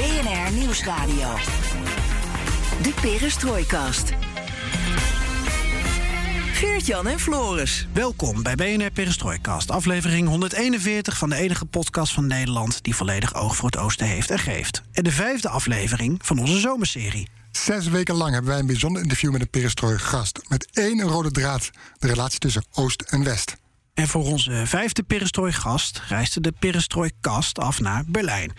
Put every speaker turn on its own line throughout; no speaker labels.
BNR Nieuwsradio. De Perestrooikast. Geert-Jan en Floris.
Welkom bij BNR Perestrooikast, aflevering 141 van de enige podcast van Nederland die volledig oog voor het oosten heeft en geeft. En de vijfde aflevering van onze zomerserie.
Zes weken lang hebben wij een bijzonder interview met een perestrooi-gast. Met één rode draad, de relatie tussen Oost en West.
En voor onze vijfde perestrooi-gast reisde de perestrooi-kast af naar Berlijn.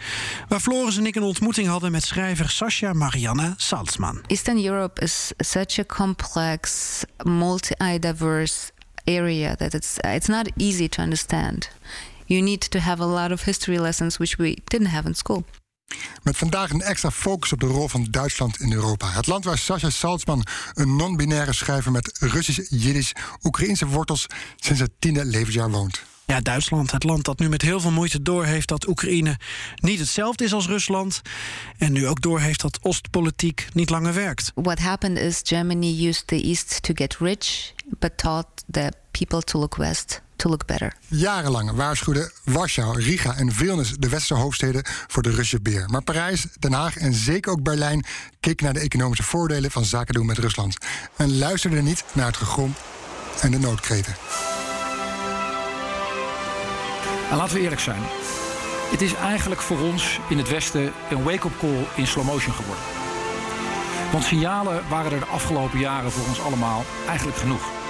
Waar Floris en ik een ontmoeting hadden met schrijver Sascha Marianne Salzman.
Eastern Europe is such a complex, multi-diverse area that it's it's not easy to understand. You need to have a lot of history lessons which we didn't have in school.
Met vandaag een extra focus op de rol van Duitsland in Europa. Het land waar Sascha Salzman, een non-binaire schrijver met Russisch, Jiddisch, Oekraïnse wortels, sinds het tiende levensjaar woont.
Ja, Duitsland, het land dat nu met heel veel moeite doorheeft dat Oekraïne niet hetzelfde is als Rusland. En nu ook doorheeft dat Oostpolitiek niet langer werkt.
What happened is Germany used the East to get rich, but taught the people to look west to look better.
Jarenlang waarschuwden Warschau, Riga en Vilnius, de westerse hoofdsteden, voor de Russische beer. Maar Parijs, Den Haag en zeker ook Berlijn keken naar de economische voordelen van zaken doen met Rusland. En luisterden niet naar het gegrom en de noodkreten.
En laten we eerlijk zijn. Het is eigenlijk voor ons in het Westen een wake-up call in slow motion geworden. Want signalen waren er de afgelopen jaren voor ons allemaal eigenlijk genoeg.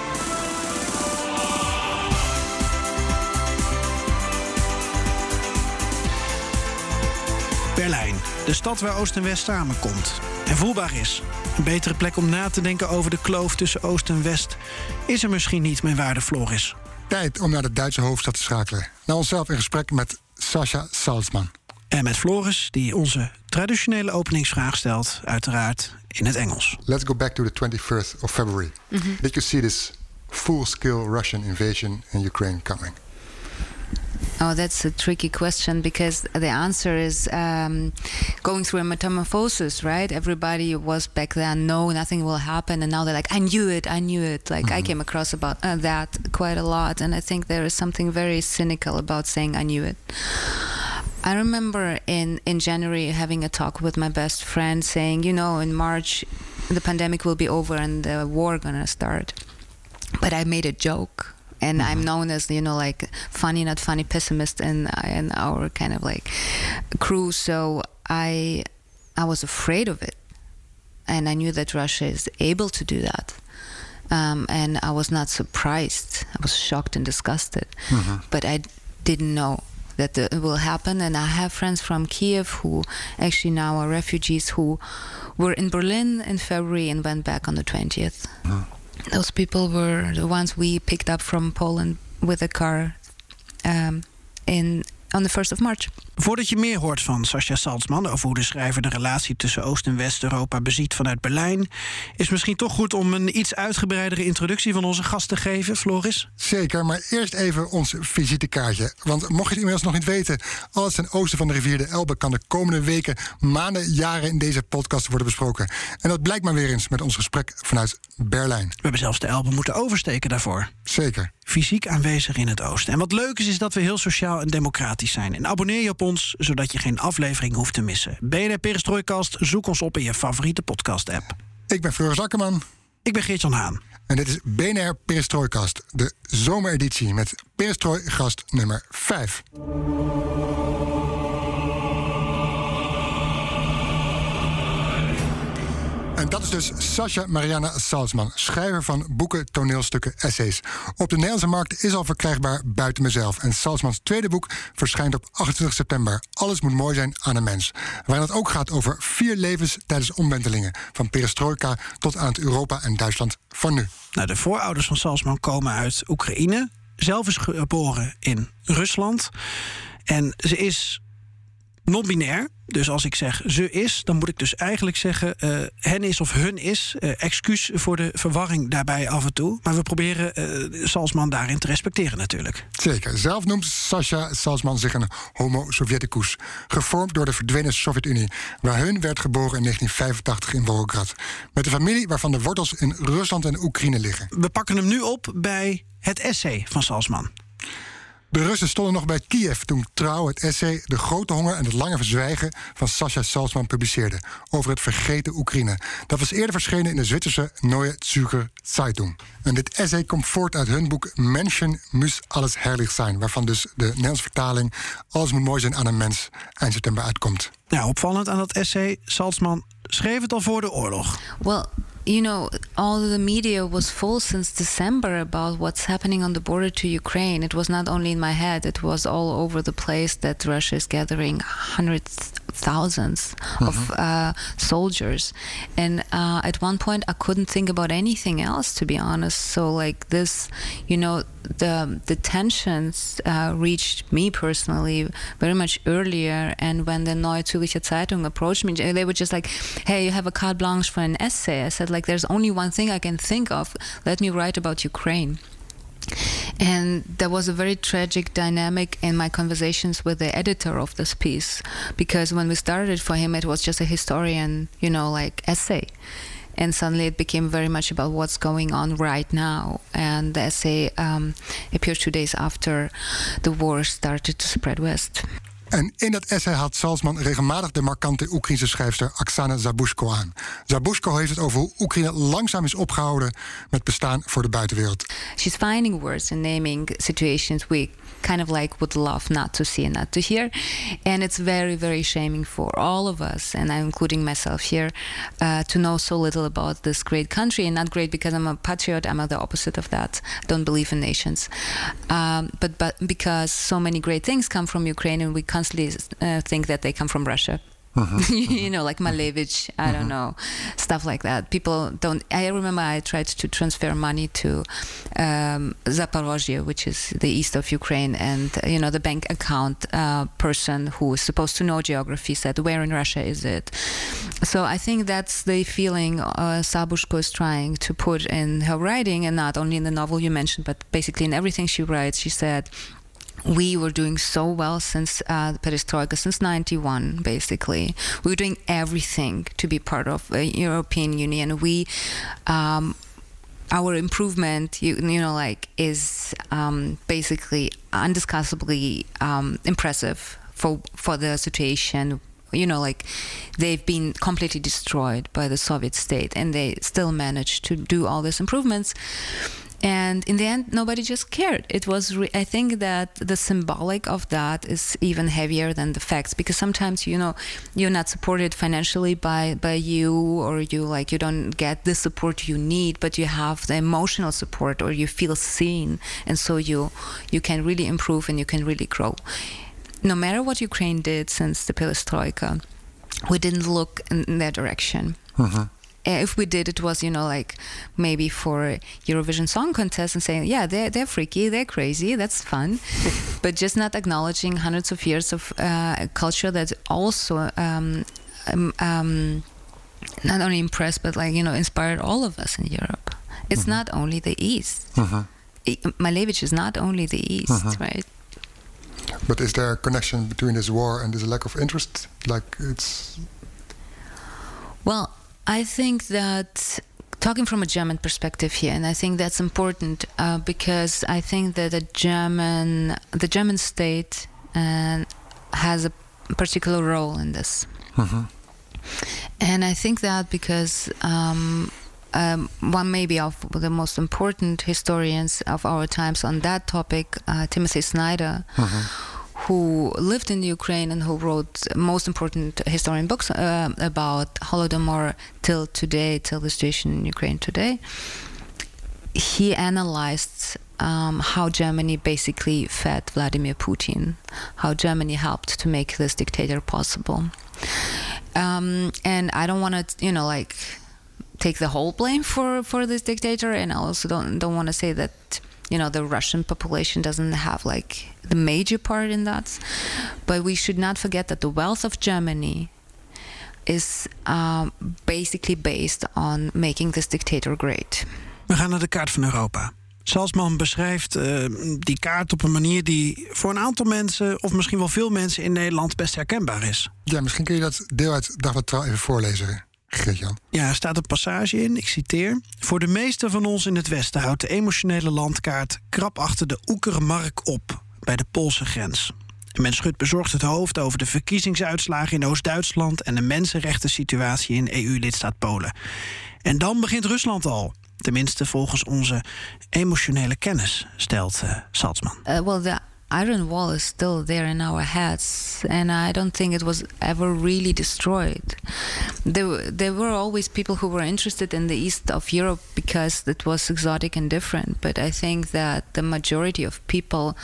Berlijn, de stad waar Oost en West samenkomt. En voelbaar is. Een betere plek om na te denken over de kloof tussen Oost en West is er misschien niet, mijn waarde Floris.
Tijd om naar de Duitse hoofdstad te schakelen. Naar onszelf in gesprek met Sascha Salzman.
En met Floris, die onze traditionele openingsvraag stelt, uiteraard in het Engels.
Let's go back to the 21st of February. Did you see this full-scale Russian invasion in Ukraine coming?
Oh, that's a tricky question because the answer is um, going through a metamorphosis, right? Everybody was back then, no, nothing will happen, and now they're like, I knew it, I knew it. Like I came across about uh, that quite a lot, and I think there is something very cynical about saying I knew it. I remember in in January having a talk with my best friend, saying, you know, in March the pandemic will be over and the war gonna start. But I made a joke and I'm mm-hmm. known as you know like funny not funny pessimist in in our kind of like crew. So I I was afraid of it. And I knew that Russia is able to do that. Um, and I was not surprised. I was shocked and disgusted. Mm-hmm. But I didn't know that it will happen. And I have friends from Kiev who actually now are refugees who were in Berlin in February and went back on the 20th those people were the ones we picked up from Poland with a car um, in on the 1st of March.
Voordat je meer hoort van Sascha Salzman over hoe de schrijver de relatie tussen Oost- en West-Europa beziet vanuit Berlijn, is misschien toch goed om een iets uitgebreidere introductie van onze gast te geven, Floris.
Zeker, maar eerst even ons visitekaartje. Want mocht je het inmiddels nog niet weten, alles ten oosten van de rivier de Elbe kan de komende weken, maanden, jaren in deze podcast worden besproken. En dat blijkt maar weer eens met ons gesprek vanuit Berlijn.
We hebben zelfs de Elbe moeten oversteken daarvoor.
Zeker.
Fysiek aanwezig in het oosten. En wat leuk is, is dat we heel sociaal en democratisch zijn. En abonneer je op ons, zodat je geen aflevering hoeft te missen. BNR Perestrooikast, zoek ons op in je favoriete podcast-app.
Ik ben Floris Akkerman
Ik ben Geert-Jan Haan.
en dit is BNR Perestrooikast, de zomereditie met Perestrooi gast nummer 5. En dat is dus Sascha Mariana Salzman, schrijver van boeken, toneelstukken, essays. Op de Nederlandse markt is al verkrijgbaar Buiten Mezelf. En Salzmans tweede boek verschijnt op 28 september. Alles moet mooi zijn aan een mens. Waarin het ook gaat over vier levens tijdens omwentelingen. Van perestroika tot aan het Europa en Duitsland van nu.
Nou, de voorouders van Salzman komen uit Oekraïne. Zelf is geboren in Rusland. En ze is non-binair. Dus als ik zeg ze is, dan moet ik dus eigenlijk zeggen uh, hen is of hun is. Uh, excuus voor de verwarring daarbij af en toe. Maar we proberen uh, Salzman daarin te respecteren natuurlijk.
Zeker. Zelf noemt Sasha Salzman zich een homo sovjeticus. Gevormd door de verdwenen Sovjet-Unie. Waar hun werd geboren in 1985 in Volgograd. Met een familie waarvan de wortels in Rusland en Oekraïne liggen.
We pakken hem nu op bij het essay van Salzman.
De Russen stonden nog bij Kiev toen Trouw het essay De Grote Honger en het Lange Verzwijgen van Sascha Salzman publiceerde over het vergeten Oekraïne. Dat was eerder verschenen in de Zwitserse Neue Zürcher Zeitung. En dit essay komt voort uit hun boek Menschen muss alles herrlich zijn, waarvan dus de Nederlandse vertaling Alles moet mooi zijn aan een mens eind september uitkomt.
Ja, opvallend aan dat essay, Salzman schreef het al voor de oorlog.
Well, you know, all the media was full since December about what's happening on the border to Ukraine. It was not only in my head, it was all over the place that Russia is gathering hundreds, thousands mm-hmm. of uh, soldiers. And uh, at one point, I couldn't think about anything else, to be honest. So, like this, you know, the the tensions uh, reached me personally very much earlier. And when the Neue Zürcher Zeitung approached me, they were just like, "Hey, you have a carte blanche for an essay." I said, "Like, there's only one thing I can think of. Let me write about Ukraine." And there was a very tragic dynamic in my conversations with the editor of this piece because when we started for him, it was just a historian, you know, like essay and suddenly it became very much about what's going on right now. And the essay um, appeared two days after the war started to spread west.
En in dat essay haalt Salzman regelmatig de markante Oekraïnse schrijfster Oksana Zabushko aan. Zabushko heeft het over hoe Oekraïne langzaam is opgehouden met bestaan voor de buitenwereld.
She's finding words and naming situations we kind of like would love not to see and not to hear. And it's very, very shaming for all of us, and I'm including myself here, uh, to know so little about this great country. And not great because I'm a patriot, I'm the opposite of that. Don't believe in nations. Um, but, but because so many great things come from Ukraine, and we constantly uh, think that they come from Russia. Mm-hmm. you know, like Malevich, I mm-hmm. don't know, stuff like that. People don't. I remember I tried to transfer money to um, Zaporozhye, which is the east of Ukraine, and you know, the bank account uh, person who is supposed to know geography said, "Where in Russia is it?" So I think that's the feeling uh, Zabuzhko is trying to put in her writing, and not only in the novel you mentioned, but basically in everything she writes. She said we were doing so well since uh, perestroika, since 91, basically. We were doing everything to be part of the European Union. We, um, our improvement, you, you, know, like, is um, basically undiscussably um, impressive for for the situation. You know, like they've been completely destroyed by the Soviet state, and they still managed to do all these improvements and in the end nobody just cared. It was re- i think that the symbolic of that is even heavier than the facts because sometimes you know you're not supported financially by by you or you like you don't get the support you need but you have the emotional support or you feel seen. And so you you can really improve and you can really grow. No matter what ukraine did since the perestroika we didn't look in that direction. Uh-huh if we did, it was you know like maybe for Eurovision Song Contest and saying, yeah, they're they're freaky, they're crazy, that's fun, but just not acknowledging hundreds of years of uh, culture that also. Um, um, um, not only impressed, but like you know, inspired all of us in Europe. It's mm-hmm. not only the East. Mm-hmm. Malevich is not only the East, mm-hmm. right?
But is there a connection between this war and this lack of interest? Like it's.
Well, I think that talking from a German perspective here, and I think that's important uh, because I think that the German the German state uh, has a particular role in this, mm-hmm. and I think that because. Um, um, one maybe of the most important historians of our times on that topic, uh, Timothy Snyder, mm-hmm who lived in Ukraine and who wrote most important historian books uh, about Holodomor till today, till the situation in Ukraine today. He analyzed um, how Germany basically fed Vladimir Putin, how Germany helped to make this dictator possible. Um, and I don't want to, you know, like take the whole blame for for this dictator, and I also don't don't want to say that you know the Russian population doesn't have like the major part in that, but we should not forget that the wealth of Germany is um, basically based on making this dictator great.
We gaan naar de kaart van Europa. Salzman beschrijft uh, die kaart op een manier die voor een aantal mensen, of misschien wel veel mensen in Nederland, best herkenbaar is.
Ja, misschien kun je dat deel uit Dagblad Trouw even voorlezen.
Ja, er staat een passage in, ik citeer. Voor de meesten van ons in het Westen houdt de emotionele landkaart krap achter de Oekermark op, bij de Poolse grens. En men schudt bezorgd het hoofd over de verkiezingsuitslagen in Oost-Duitsland en de mensenrechten situatie in EU-lidstaat Polen. En dan begint Rusland al. Tenminste, volgens onze emotionele kennis, stelt uh, Salzman.
Uh, well, the iron wall is still there in our heads, and I don't think it was ever really destroyed. There, there were always people who were interested in the east of Europe because it was exotic and different, but I think that the majority of people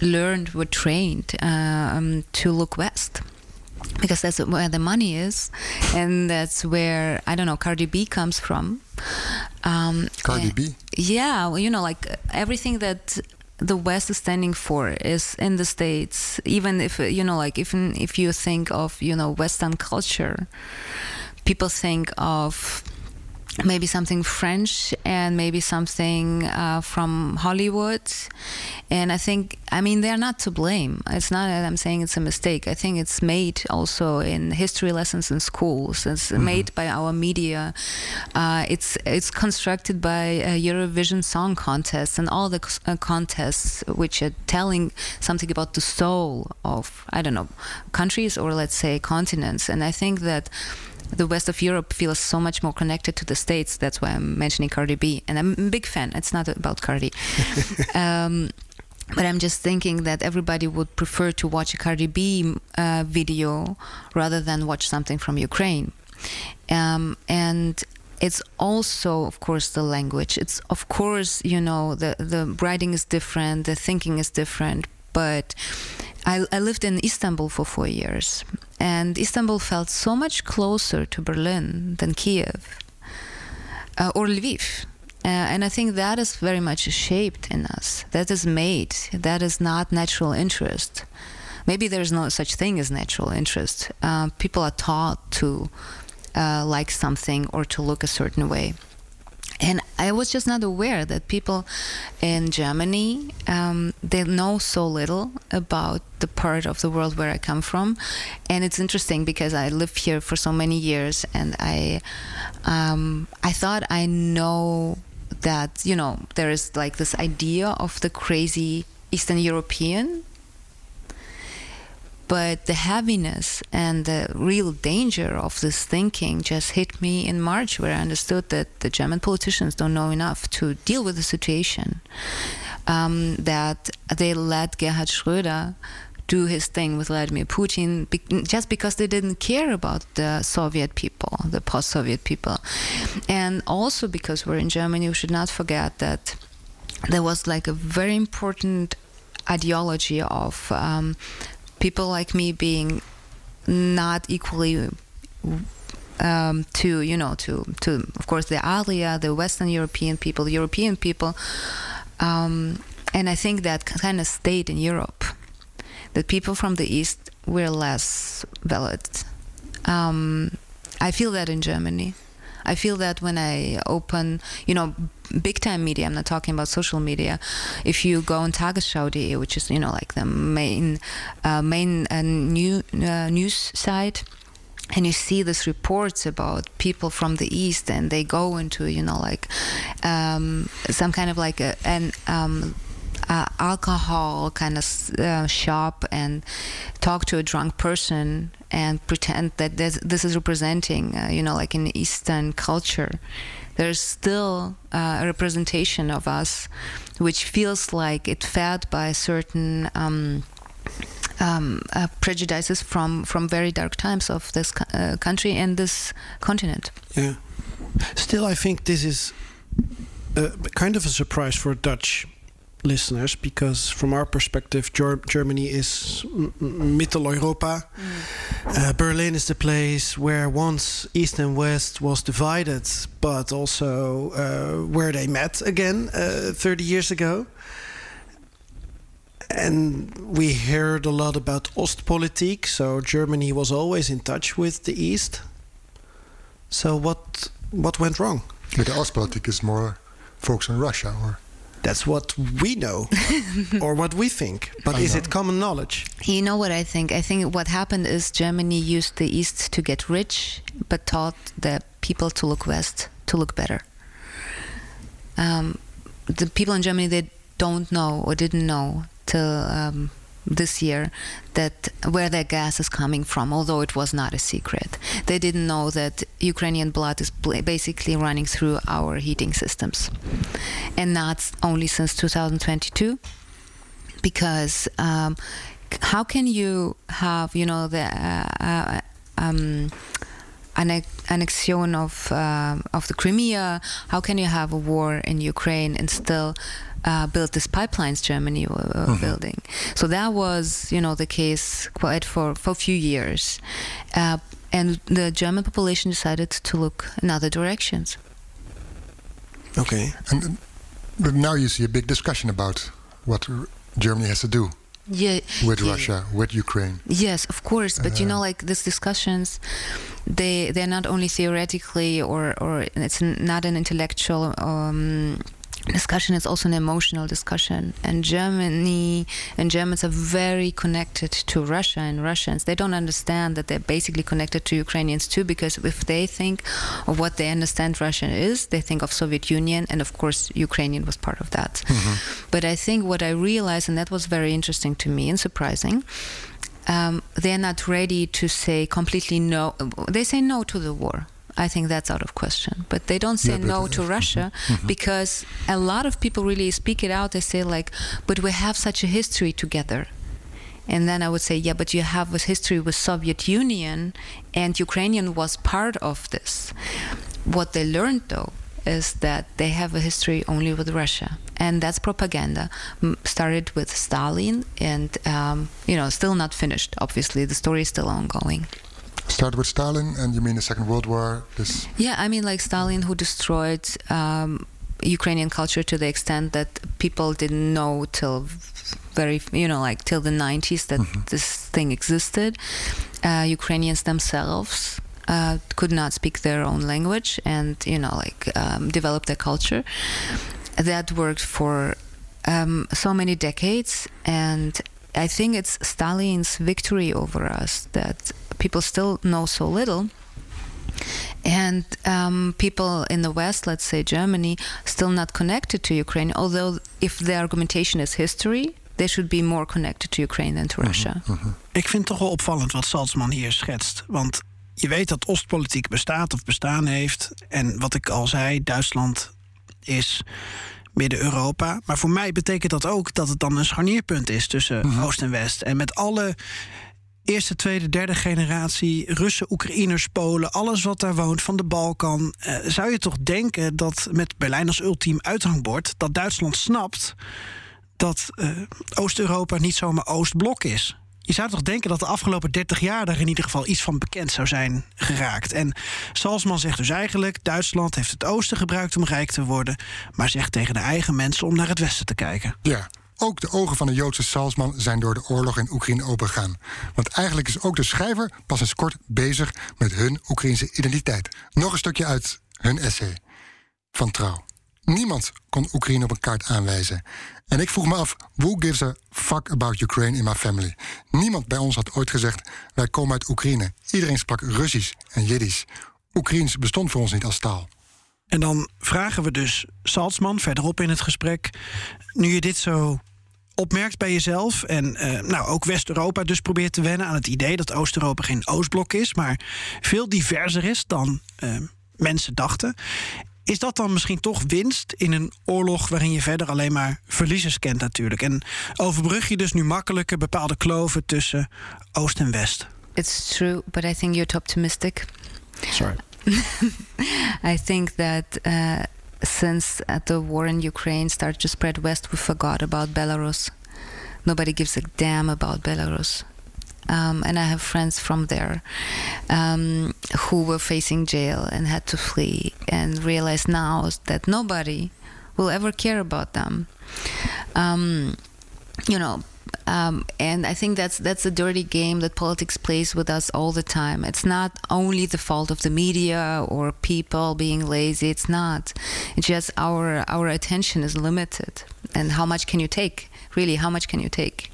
learned, were trained um, to look west because that's where the money is, and that's where I don't know Cardi B comes from.
Um, Cardi B.
Yeah, well, you know, like everything that the West is standing for is in the states. Even if uh, you know, like even if you think of you know Western culture, people think of maybe something French and maybe something uh, from Hollywood. And I think, I mean, they're not to blame. It's not that I'm saying it's a mistake. I think it's made also in history lessons in schools. It's mm-hmm. made by our media. Uh, it's it's constructed by Eurovision Song Contest and all the uh, contests which are telling something about the soul of I don't know countries or let's say continents. And I think that the west of Europe feels so much more connected to the States. That's why I'm mentioning Cardi B. And I'm a big fan. It's not about Cardi. um, but I'm just thinking that everybody would prefer to watch a Cardi B uh, video rather than watch something from Ukraine. Um, and it's also, of course, the language. It's, of course, you know, the, the writing is different, the thinking is different. But I, I lived in Istanbul for four years, and Istanbul felt so much closer to Berlin than Kiev uh, or Lviv. Uh, and I think that is very much shaped in us. That is made. That is not natural interest. Maybe there's no such thing as natural interest. Uh, people are taught to uh, like something or to look a certain way. And I was just not aware that people in Germany um, they know so little about the part of the world where I come from, and it's interesting because I lived here for so many years, and I um, I thought I know that you know there is like this idea of the crazy Eastern European but the heaviness and the real danger of this thinking just hit me in March, where I understood that the German politicians don't know enough to deal with the situation. Um, that they let Gerhard Schröder do his thing with Vladimir Putin be- just because they didn't care about the Soviet people, the post Soviet people. And also because we're in Germany, we should not forget that there was like a very important ideology of um, people like me being not equally um, to you know to to of course the Alia, the Western European people, European people, um, and I think that kind of stayed in Europe. The people from the East were less valid. Um, I feel that in Germany. I feel that when I open, you know, big time media, I'm not talking about social media. If you go on Tagesschau.de, which is, you know, like the main, uh, main uh, new, uh, news site, and you see these reports about people from the east and they go into you know like um, some kind of like a, an um, uh, alcohol kind of uh, shop and talk to a drunk person and pretend that this, this is representing, uh, you know, like in Eastern culture. There's still uh, a representation of us which feels like it's fed by certain um, um, uh, prejudices from, from very dark times of this uh, country and this continent.
Yeah. Still, I think this is kind of a surprise for a Dutch listeners because, from our perspective, Ger- Germany is m- m- Mitteleuropa. Uh, Berlin is the place where once East and West was divided, but also uh, where they met again uh, 30 years ago. And we heard a lot about Ostpolitik, so Germany was always in touch with the East. So what what went wrong?
But the Ostpolitik is more focused on Russia, or
That's what we know, or what we think. But is it common knowledge?
You know what I think? I think what happened is Germany used the East to get rich, but taught the people to look West to look better. Um, the people in Germany they don't know or didn't know till um, this year that where their gas is coming from, although it was not a secret. They didn't know that Ukrainian blood is basically running through our heating systems, and not only since 2022 because um, how can you have you know the uh, uh, um, annexion of uh, of the Crimea? How can you have a war in Ukraine and still uh, build these pipelines Germany were building? So that was you know the case quite for for a few years, uh, and the German population decided to look in other directions.
Okay.
and but now you see a big discussion about what R- Germany has to do
Yeah,
with
yeah.
Russia, with Ukraine.
Yes, of course, but you know, like these discussions, they they're not only theoretically or or it's n- not an intellectual um, discussion; is also an emotional discussion. And Germany and Germans are very connected to Russia, and Russians they don't understand that they're basically connected to Ukrainians too, because if they think of what they understand Russia is, they think of Soviet Union, and of course, Ukrainian was part of that. But I think what I realized, and that was very interesting to me and surprising, um, they're not ready to say completely no. They say no to the war. I think that's out of question. But they don't say
Yeah,
no to Russia because a lot of people really speak it out. They say like, "But we have such a history together." And then I would say, "Yeah, but you have a history with Soviet Union, and Ukrainian was part of this." What they learned though is that they have a history only with Russia, and that's propaganda. Started with Stalin, and um, you know, still not finished. Obviously, the story is still ongoing.
Started with Stalin, and you mean the Second World War? This
Yeah, I mean, like Stalin, who destroyed um, Ukrainian culture to the extent that people didn't know till very, you know, like till the 90s that this thing existed. Uh, Ukrainians themselves uh, could not speak their own language and, you know, like um, develop their culture. That worked for um, so many decades, and I think it's Stalin's victory over us that people still know so little. And um, people in the West, let's say Germany, still not connected to Ukraine. Although, if the argumentation is history, they should be more connected to Ukraine than to Russia.
Ik vind het toch wel opvallend wat Salzman hier schetst. Want je weet dat Oostpolitiek bestaat of bestaan heeft. En wat ik al zei, Duitsland is Midden-Europa. Maar voor mij betekent dat ook dat het dan een scharnierpunt is tussen Oost en West. En met alle eerste, tweede, derde generatie Russen, Oekraïners, Polen, alles wat daar woont van de Balkan, eh, zou je toch denken dat met Berlijn als ultiem uithangbord dat Duitsland snapt dat eh, Oost-Europa niet zomaar Oostblok is. Je zou toch denken dat de afgelopen 30 jaar daar in ieder geval iets van bekend zou zijn geraakt. En Salzman zegt dus eigenlijk: Duitsland heeft het Oosten gebruikt om rijk te worden, maar zegt tegen de eigen mensen om naar het Westen te kijken.
Ja, ook de ogen van de Joodse Salzman zijn door de oorlog in Oekraïne opengegaan. Want eigenlijk is ook de schrijver pas eens kort bezig met hun Oekraïnse identiteit. Nog een stukje uit hun essay van Trouw. Niemand kon Oekraïne op een kaart aanwijzen. En ik vroeg me af, who gives a fuck about Ukraine in my family? Niemand bij ons had ooit gezegd, wij komen uit Oekraïne. Iedereen sprak Russisch en Jiddisch. Oekraïens bestond voor ons niet als taal.
En dan vragen we dus Salzman verderop in het gesprek. Nu je dit zo opmerkt bij jezelf en eh, nou, ook West-Europa dus probeert te wennen aan het idee dat Oost-Europa geen Oostblok is, maar veel diverser is dan eh, mensen dachten. Is dat dan misschien toch winst in een oorlog waarin je verder alleen maar verliezers kent natuurlijk? En overbrug je dus nu makkelijker bepaalde kloven tussen Oost en West?
It's true, but I think you're too optimistic.
Sorry.
I think that uh, since uh, the war in Ukraine started to spread west, we forgot about Belarus. Nobody gives a damn about Belarus. Um, and I have friends from there um, who were facing jail and had to flee and realize now that nobody will ever care about them. Um, you know, um, and I think that's that's a dirty game that politics plays with us all the time. It's not only the fault of the media or people being lazy. It's not. It's just our our attention is limited, and how much can you take? Really, how much can you take?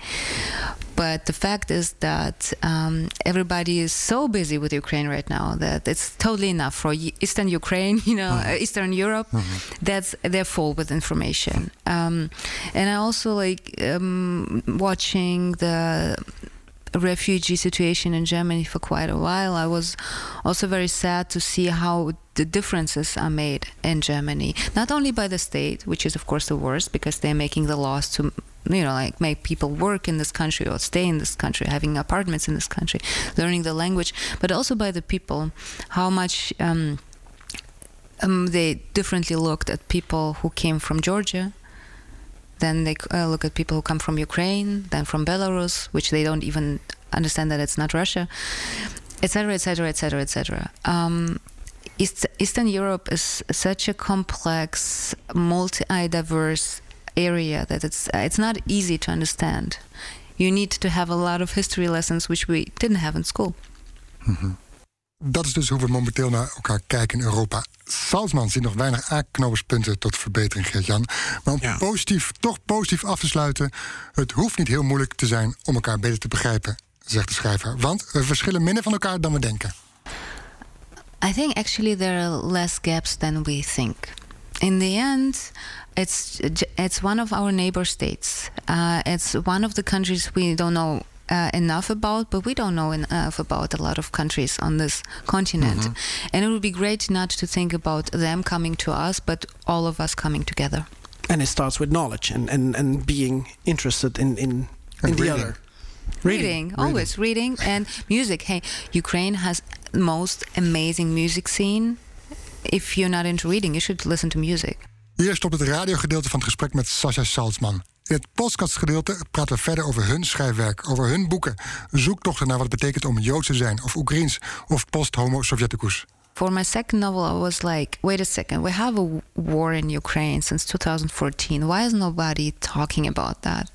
But the fact is that um, everybody is so busy with Ukraine right now that it's totally enough for Eastern Ukraine, you know, mm-hmm. Eastern Europe. Mm-hmm. That's they're full with information. Um, and I also like um, watching the refugee situation in Germany for quite a while. I was also very sad to see how the differences are made in Germany, not only by the state, which is of course the worst because they're making the laws to you know like make people work in this country or stay in this country having apartments in this country learning the language but also by the people how much um, um, they differently looked at people who came from georgia then they uh, look at people who come from ukraine then from belarus which they don't even understand that it's not russia etc etc etc etc Eastern Europe is such a complex, multi-diverse area that it's uh, it's not easy to understand. You need to have a lot of history lessons which we didn't have in school.
Mm Dat is dus hoe we momenteel naar elkaar kijken in Europa. Salzman ziet nog weinig aanknopingspunten tot verbetering, Gert-Jan. Maar om positief, toch positief af te sluiten... het hoeft niet heel moeilijk te zijn om elkaar beter te begrijpen, zegt de schrijver. Want we verschillen minder van elkaar dan we denken.
I think actually there are less gaps than we think. In the end, it's it's one of our neighbor states. Uh, it's one of the countries we don't know uh, enough about, but we don't know enough about a lot of countries on this continent. Mm-hmm. And it would be great not to think about them coming to us, but all of us coming together.
And it starts with knowledge and, and, and being interested in, in, in the other.
Reading. reading, always reading. reading and music. Hey, Ukraine has most amazing music scene. If you're not into reading, you should listen to music.
Hier stopt het radiogedeelte van het gesprek met Sasha Salzmann. In het podcastgedeelte praten we verder over hun schrijfwerk, over hun boeken. Zoektochten naar wat het betekent om Joods te zijn, of Oekraïens, of post-homo Sovjeticus.
For my second novel, I was like, wait a second, we have a war in Ukraine since 2014. Why is nobody talking about that?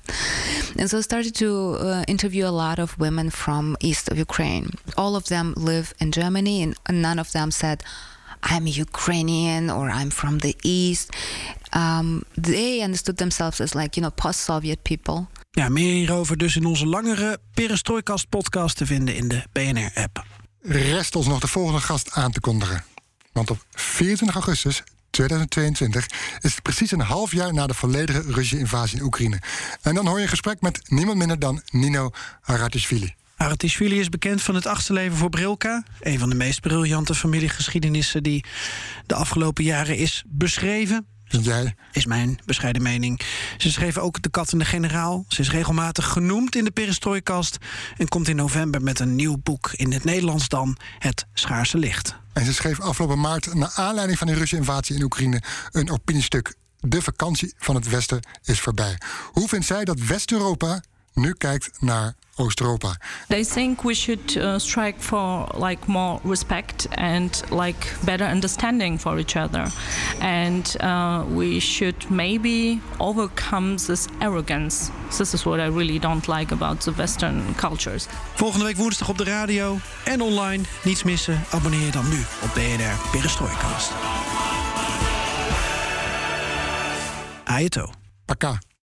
And so I started to uh, interview a lot of women from east of Ukraine. All of them live in Germany, and none of them said, I'm Ukrainian or I'm from the East. Um, they understood themselves as like, you know, post-Soviet people.
Ja, meer hierover dus in onze langere Perestroikast podcast te vinden in de BNR-app.
Rest ons nog de volgende gast aan te kondigen. Want op 24 augustus 2022 is het precies een half jaar na de volledige Russische invasie in Oekraïne. En dan hoor je een gesprek met niemand minder dan Nino Haratishvili.
Aratishvili is bekend van het achterleven voor Brilka. Een van de meest briljante familiegeschiedenissen die de afgelopen jaren is beschreven.
Jij?
Is mijn bescheiden mening. Ze schreef ook De Kat en de Generaal. Ze is regelmatig genoemd in de Perestrooikast. En komt in november met een nieuw boek. In het Nederlands dan Het Schaarse Licht.
En ze schreef afgelopen maart, naar aanleiding van de Russische invasie in Oekraïne, een opiniestuk. De vakantie van het Westen is voorbij. Hoe vindt zij dat West-Europa nu kijkt naar Oost-Europa.
They think we should uh, strike for like more respect and like better understanding for each other, and uh, we should maybe overcome this arrogance. This is what I really don't like about the Western cultures.
Volgende week woensdag op de radio en online. Niets missen. Abonneer je dan nu op BNR Perestroikast. Ajeto.
Paka.